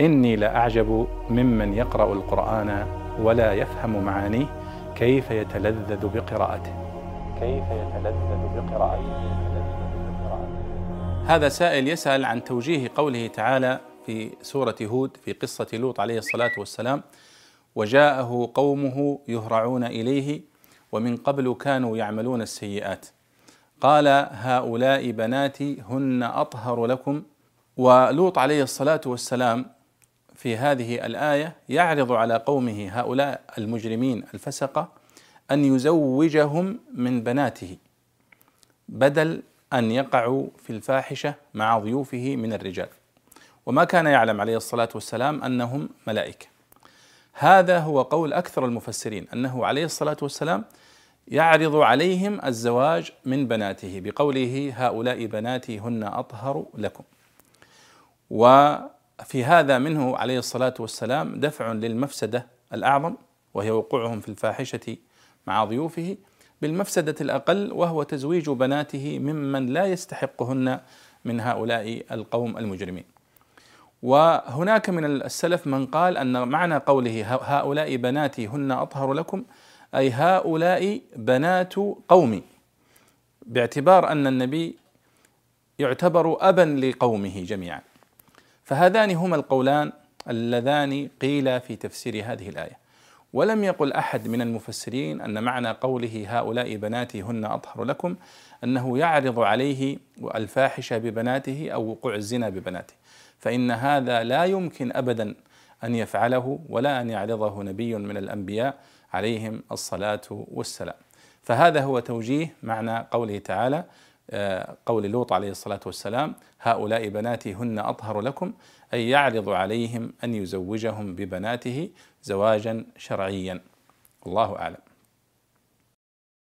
إني لأعجب ممن يقرأ القرآن ولا يفهم معانيه كيف يتلذذ بقراءته. كيف يتلذذ بقراءته. هذا سائل يسأل عن توجيه قوله تعالى في سورة هود في قصة لوط عليه الصلاة والسلام وجاءه قومه يهرعون إليه ومن قبل كانوا يعملون السيئات. قال هؤلاء بناتي هن أطهر لكم. ولوط عليه الصلاة والسلام في هذه الآية يعرض على قومه هؤلاء المجرمين الفسقة أن يزوجهم من بناته بدل أن يقعوا في الفاحشة مع ضيوفه من الرجال. وما كان يعلم عليه الصلاة والسلام أنهم ملائكة. هذا هو قول أكثر المفسرين أنه عليه الصلاة والسلام يعرض عليهم الزواج من بناته بقوله هؤلاء بناتي هن أطهر لكم. وفي هذا منه عليه الصلاة والسلام دفع للمفسدة الأعظم وهي وقوعهم في الفاحشة مع ضيوفه بالمفسدة الأقل وهو تزويج بناته ممن لا يستحقهن من هؤلاء القوم المجرمين. وهناك من السلف من قال أن معنى قوله هؤلاء بناتي هن أطهر لكم أي هؤلاء بنات قومي باعتبار أن النبي يعتبر أبا لقومه جميعا. فهذان هما القولان اللذان قيل في تفسير هذه الآية. ولم يقل أحد من المفسرين أن معنى قوله هؤلاء بناتي هن أطهر لكم أنه يعرض عليه الفاحشة ببناته أو وقوع الزنا ببناته. فإن هذا لا يمكن أبدا أن يفعله ولا أن يعرضه نبي من الأنبياء عليهم الصلاة والسلام. فهذا هو توجيه معنى قوله تعالى قول لوط عليه الصلاة والسلام هؤلاء بناتي هن أطهر لكم أي يعرض عليهم أن يزوجهم ببناته زواجا شرعيا. الله أعلم.